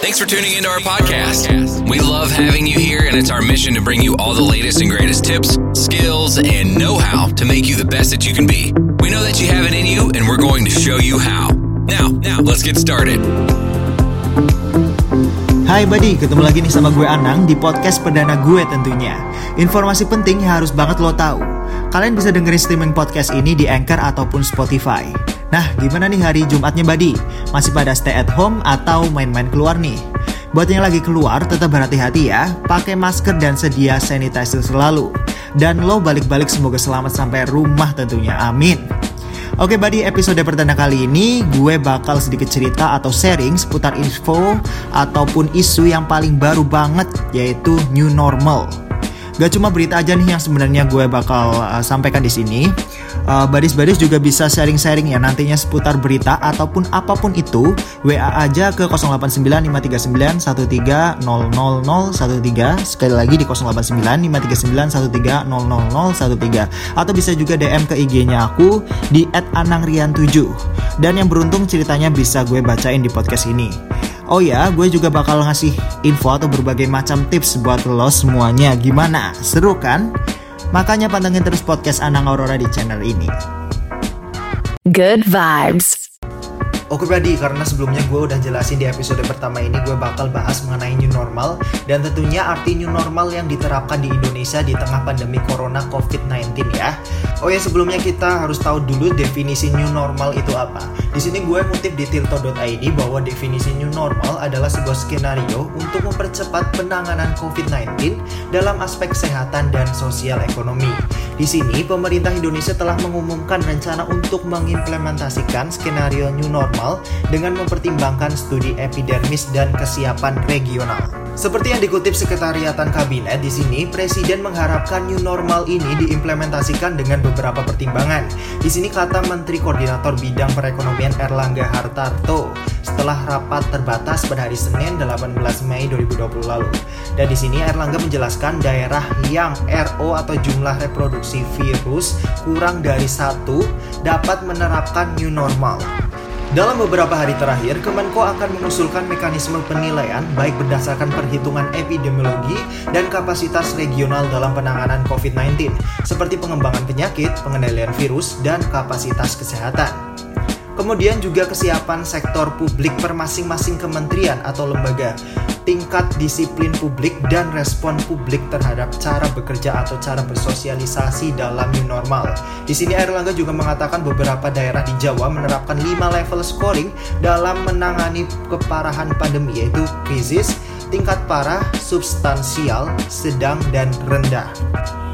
Thanks for tuning into our podcast. We love having you here, and it's our mission to bring you all the latest and greatest tips, skills, and know how to make you the best that you can be. We know that you have it in you, and we're going to show you how. Now, now, let's get started. Hai buddy, ketemu lagi nih sama gue Anang di podcast perdana gue tentunya. Informasi penting yang harus banget lo tahu. Kalian bisa dengerin streaming podcast ini di Anchor ataupun Spotify. Nah, gimana nih hari Jumatnya buddy? Masih pada stay at home atau main-main keluar nih? Buat yang lagi keluar, tetap berhati-hati ya. Pakai masker dan sedia sanitizer selalu. Dan lo balik-balik semoga selamat sampai rumah tentunya. Amin. Oke buddy, episode perdana kali ini gue bakal sedikit cerita atau sharing seputar info ataupun isu yang paling baru banget yaitu new normal. Gak cuma berita aja nih yang sebenarnya gue bakal uh, sampaikan di sini. Uh, badis-badis juga bisa sharing-sharing ya nantinya seputar berita ataupun apa pun itu. WA aja ke 089539130013 Sekali lagi di 089539130013 Atau bisa juga DM ke IG-nya aku di @anangrian7. Dan yang beruntung ceritanya bisa gue bacain di podcast ini. Oh ya, gue juga bakal ngasih info atau berbagai macam tips buat lo semuanya. Gimana? Seru kan? Makanya pantengin terus podcast Anang Aurora di channel ini. Good vibes. Oke Brady, karena sebelumnya gue udah jelasin di episode pertama ini gue bakal bahas mengenai new normal dan tentunya arti new normal yang diterapkan di Indonesia di tengah pandemi corona COVID-19 ya. Oh ya sebelumnya kita harus tahu dulu definisi new normal itu apa. Di sini gue ngutip di tirto.id bahwa definisi new normal adalah sebuah skenario untuk mempercepat penanganan COVID-19 dalam aspek kesehatan dan sosial ekonomi. Di sini pemerintah Indonesia telah mengumumkan rencana untuk mengimplementasikan skenario new normal dengan mempertimbangkan studi epidermis dan kesiapan regional. Seperti yang dikutip Sekretariatan Kabinet di sini, Presiden mengharapkan new normal ini diimplementasikan dengan beberapa pertimbangan. Di sini kata Menteri Koordinator Bidang Perekonomian Erlangga Hartarto setelah rapat terbatas pada hari Senin 18 Mei 2020 lalu. Dan di sini Erlangga menjelaskan daerah yang RO atau jumlah reproduksi virus kurang dari satu dapat menerapkan new normal. Dalam beberapa hari terakhir, Kemenko akan mengusulkan mekanisme penilaian baik berdasarkan perhitungan epidemiologi dan kapasitas regional dalam penanganan COVID-19, seperti pengembangan penyakit, pengendalian virus, dan kapasitas kesehatan. Kemudian juga kesiapan sektor publik per masing-masing kementerian atau lembaga, tingkat disiplin publik dan respon publik terhadap cara bekerja atau cara bersosialisasi dalam new normal. Di sini Erlangga juga mengatakan beberapa daerah di Jawa menerapkan 5 level scoring dalam menangani keparahan pandemi yaitu krisis, tingkat parah, substansial, sedang dan rendah.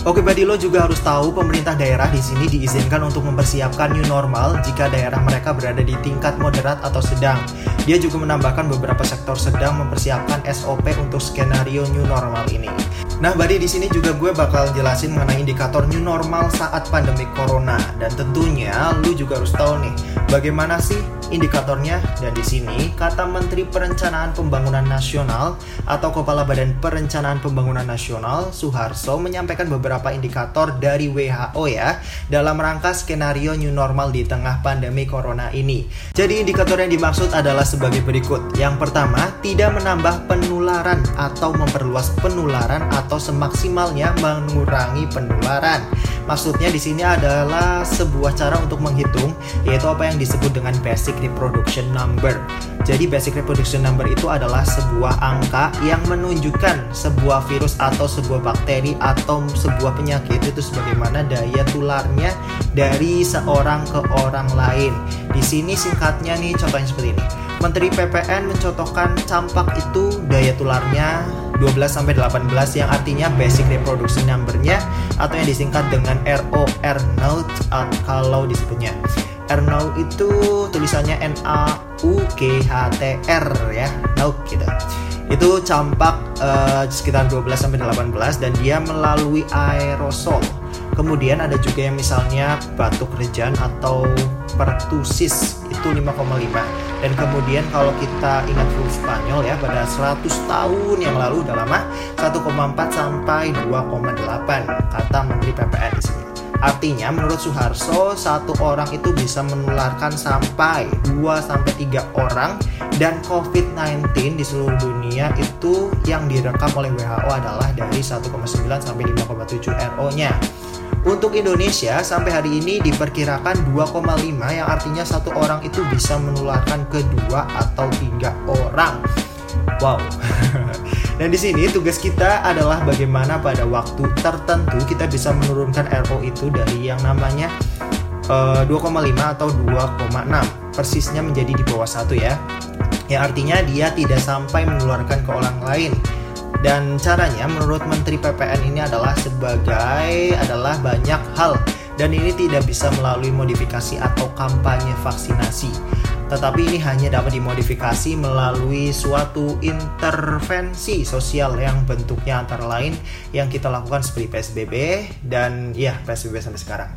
Oke, Badi lo juga harus tahu pemerintah daerah di sini diizinkan untuk mempersiapkan new normal jika daerah mereka berada di tingkat moderat atau sedang. Dia juga menambahkan beberapa sektor sedang mempersiapkan SOP untuk skenario new normal ini. Nah, Badi di sini juga gue bakal jelasin mengenai indikator new normal saat pandemi corona dan tentunya lu juga harus tahu nih bagaimana sih indikatornya dan di sini kata Menteri Perencanaan Pembangunan Nasional atau Kepala Badan Perencanaan Pembangunan Nasional Suharso menyampaikan beberapa indikator dari WHO ya dalam rangka skenario new normal di tengah pandemi corona ini. Jadi indikator yang dimaksud adalah sebagai berikut. Yang pertama, tidak menambah penularan atau memperluas penularan atau semaksimalnya mengurangi penularan. Maksudnya di sini adalah sebuah cara untuk menghitung yaitu apa yang disebut dengan basic reproduction number. Jadi basic reproduction number itu adalah sebuah angka yang menunjukkan sebuah virus atau sebuah bakteri atau sebuah penyakit itu sebagaimana daya tularnya dari seorang ke orang lain. Di sini singkatnya nih contohnya seperti ini. Menteri PPN mencontohkan campak itu daya tularnya 12 sampai 18 yang artinya basic reproduction number-nya atau yang disingkat dengan ROR note kalau disebutnya. R now itu tulisannya N A U G H T R ya, nauk gitu. Itu campak uh, sekitar 12 sampai 18 dan dia melalui aerosol. Kemudian ada juga yang misalnya batuk rejan atau pertusis itu 5,5 dan kemudian kalau kita ingat flu Spanyol ya pada 100 tahun yang lalu udah lama 1,4 sampai 2,8 kata Menteri PPN di sini. Artinya menurut Suharso satu orang itu bisa menularkan sampai 2 sampai 3 orang dan COVID-19 di seluruh dunia itu yang direkam oleh WHO adalah dari 1,9 sampai 5,7 RO-nya. Untuk Indonesia sampai hari ini diperkirakan 2,5 yang artinya satu orang itu bisa menularkan ke dua atau tiga orang. Wow. Dan di sini tugas kita adalah bagaimana pada waktu tertentu kita bisa menurunkan RO itu dari yang namanya uh, eh, 2,5 atau 2,6 persisnya menjadi di bawah satu ya. Ya artinya dia tidak sampai menularkan ke orang lain dan caranya menurut Menteri PPN ini adalah sebagai adalah banyak hal dan ini tidak bisa melalui modifikasi atau kampanye vaksinasi. Tetapi ini hanya dapat dimodifikasi melalui suatu intervensi sosial yang bentuknya antara lain yang kita lakukan seperti PSBB dan ya PSBB sampai sekarang.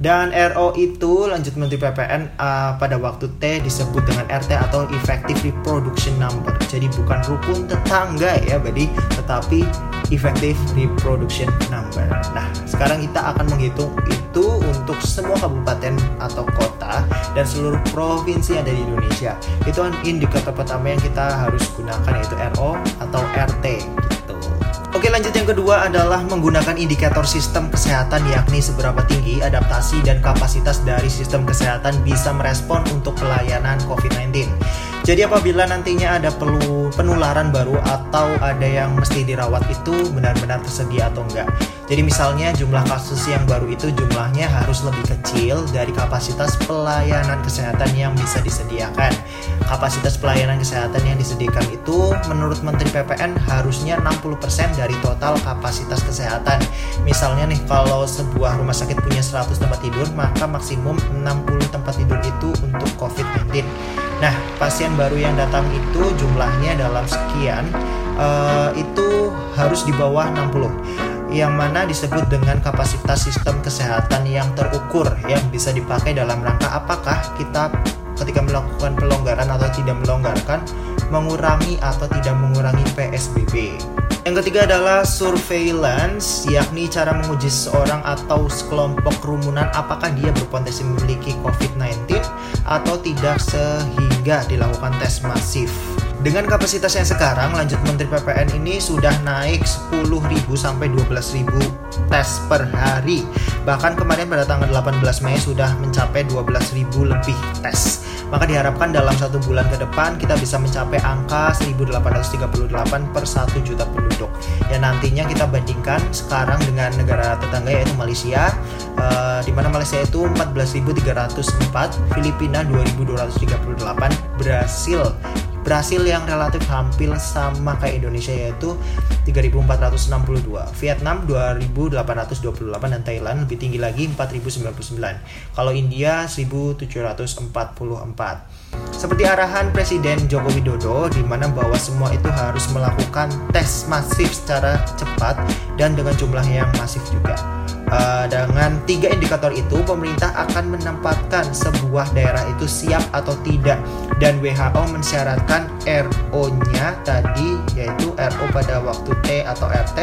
Dan RO itu lanjut Menteri PPN uh, pada waktu T disebut dengan RT atau Effective Reproduction Number. Jadi bukan rukun tetangga ya, jadi tetapi Effective Reproduction Number. Nah, sekarang kita akan menghitung itu untuk semua kabupaten atau kota dan seluruh provinsi yang ada di Indonesia. Itu indikator pertama yang kita harus gunakan yaitu RO atau RT Oke lanjut yang kedua adalah menggunakan indikator sistem kesehatan yakni seberapa tinggi adaptasi dan kapasitas dari sistem kesehatan bisa merespon untuk pelayanan COVID-19. Jadi apabila nantinya ada perlu penularan baru atau ada yang mesti dirawat itu benar-benar tersedia atau enggak. Jadi misalnya jumlah kasus yang baru itu jumlahnya harus lebih kecil dari kapasitas pelayanan kesehatan yang bisa disediakan. Kapasitas pelayanan kesehatan yang disediakan itu menurut Menteri PPN harusnya 60% dari total kapasitas kesehatan. Misalnya nih kalau sebuah rumah sakit punya 100 tempat tidur maka maksimum 60 tempat tidur itu untuk COVID-19. Nah, pasien baru yang datang itu jumlahnya dalam sekian uh, itu harus di bawah 60 yang mana disebut dengan kapasitas sistem kesehatan yang terukur yang bisa dipakai dalam rangka apakah kita ketika melakukan pelonggaran atau tidak melonggarkan mengurangi atau tidak mengurangi PSBB. Yang ketiga adalah surveillance, yakni cara menguji seseorang atau sekelompok kerumunan apakah dia berpotensi memiliki COVID-19 atau tidak sehingga dilakukan tes masif. Dengan kapasitas yang sekarang, lanjut Menteri PPN ini sudah naik 10.000 sampai 12.000 tes per hari. Bahkan kemarin pada tanggal 18 Mei sudah mencapai 12.000 lebih tes. Maka diharapkan dalam satu bulan ke depan kita bisa mencapai angka 1838 per 1 juta penduduk. Ya nantinya kita bandingkan sekarang dengan negara tetangga yaitu Malaysia, uh, di mana Malaysia itu 14.304, Filipina 2.238, Brasil Brasil yang relatif hampir sama kayak Indonesia yaitu 3462, Vietnam 2828 dan Thailand lebih tinggi lagi 4099. Kalau India 1744. Seperti arahan Presiden Joko Widodo di mana bahwa semua itu harus melakukan tes masif secara cepat dan dengan jumlah yang masif juga. Dengan tiga indikator itu, pemerintah akan menempatkan sebuah daerah itu siap atau tidak, dan WHO mensyaratkan RO-nya tadi yaitu RO pada waktu T atau RT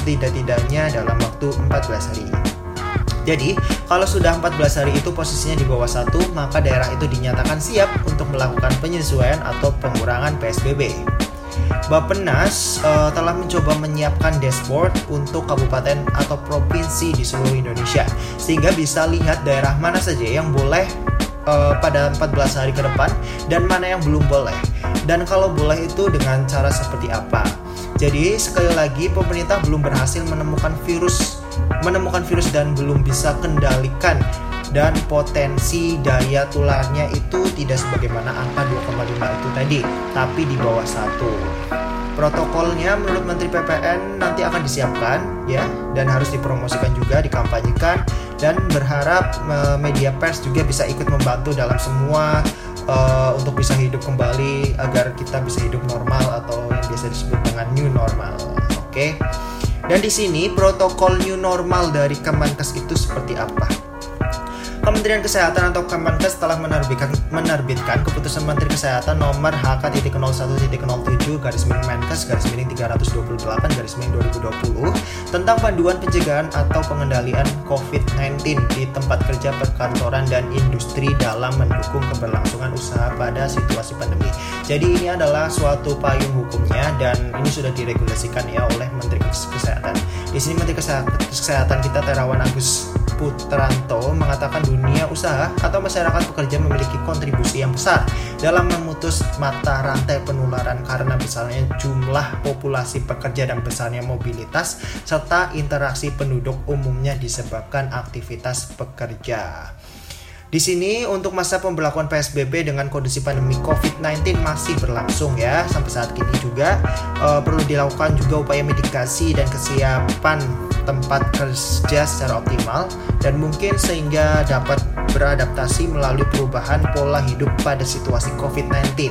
setidak-tidaknya dalam waktu 14 hari. Jadi, kalau sudah 14 hari itu posisinya di bawah satu, maka daerah itu dinyatakan siap untuk melakukan penyesuaian atau pengurangan PSBB. Bappenas uh, telah mencoba menyiapkan dashboard untuk kabupaten atau provinsi di seluruh Indonesia sehingga bisa lihat daerah mana saja yang boleh uh, pada 14 hari ke depan dan mana yang belum boleh. Dan kalau boleh itu dengan cara seperti apa? Jadi sekali lagi pemerintah belum berhasil menemukan virus menemukan virus dan belum bisa kendalikan dan potensi daya tularnya itu tidak sebagaimana angka 2,5 itu tadi, tapi di bawah satu. Protokolnya menurut Menteri PPN nanti akan disiapkan ya dan harus dipromosikan juga, dikampanyekan dan berharap media pers juga bisa ikut membantu dalam semua uh, untuk bisa hidup kembali agar kita bisa hidup normal atau yang biasa disebut dengan new normal. Oke. Okay? Dan di sini protokol new normal dari Kemenkes itu seperti apa? Kementerian Kesehatan atau Kemenkes telah menerbitkan, menerbitkan keputusan Menteri Kesehatan nomor HK.01.07 garis miring Menkes garis miring 328 garis miring 2020 tentang panduan pencegahan atau pengendalian COVID-19 di tempat kerja perkantoran dan industri dalam mendukung keberlangsungan usaha pada situasi pandemi. Jadi ini adalah suatu payung hukumnya dan ini sudah diregulasikan ya oleh Menteri Kesehatan. Di sini Menteri Kesehatan kita Terawan Agus Putranto mengatakan dunia usaha atau masyarakat pekerja memiliki kontribusi yang besar dalam memutus mata rantai penularan karena misalnya jumlah populasi pekerja dan besarnya mobilitas serta interaksi penduduk umumnya disebabkan aktivitas pekerja. Di sini untuk masa pemberlakuan PSBB dengan kondisi pandemi COVID-19 masih berlangsung ya sampai saat ini juga uh, perlu dilakukan juga upaya mitigasi dan kesiapan tempat kerja secara optimal dan mungkin sehingga dapat beradaptasi melalui perubahan pola hidup pada situasi COVID-19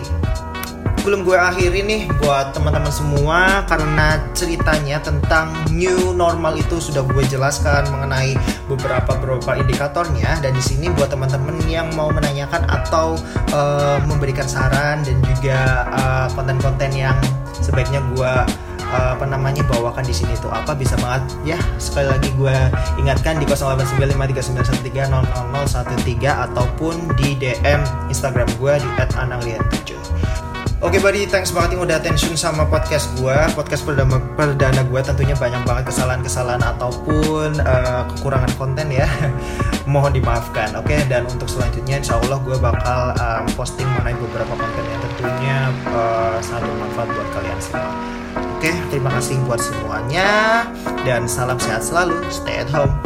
sebelum gue akhiri nih buat teman-teman semua karena ceritanya tentang new normal itu sudah gue jelaskan mengenai beberapa beberapa indikatornya. Dan di sini buat teman-teman yang mau menanyakan atau uh, memberikan saran dan juga uh, konten-konten yang sebaiknya gue uh, apa namanya bawakan di sini tuh apa bisa banget. Ya sekali lagi gue ingatkan di 089539130013 ataupun di DM Instagram gue di @ananglian7 Oke okay, buddy, thanks banget yang udah attention sama podcast gue Podcast perdana, perdana gue tentunya banyak banget kesalahan-kesalahan ataupun uh, kekurangan konten ya. Mohon dimaafkan, oke? Okay? Dan untuk selanjutnya insya Allah gue bakal um, posting mengenai beberapa konten yang tentunya uh, sangat bermanfaat buat kalian semua Oke, terima kasih buat semuanya Dan salam sehat selalu, stay at home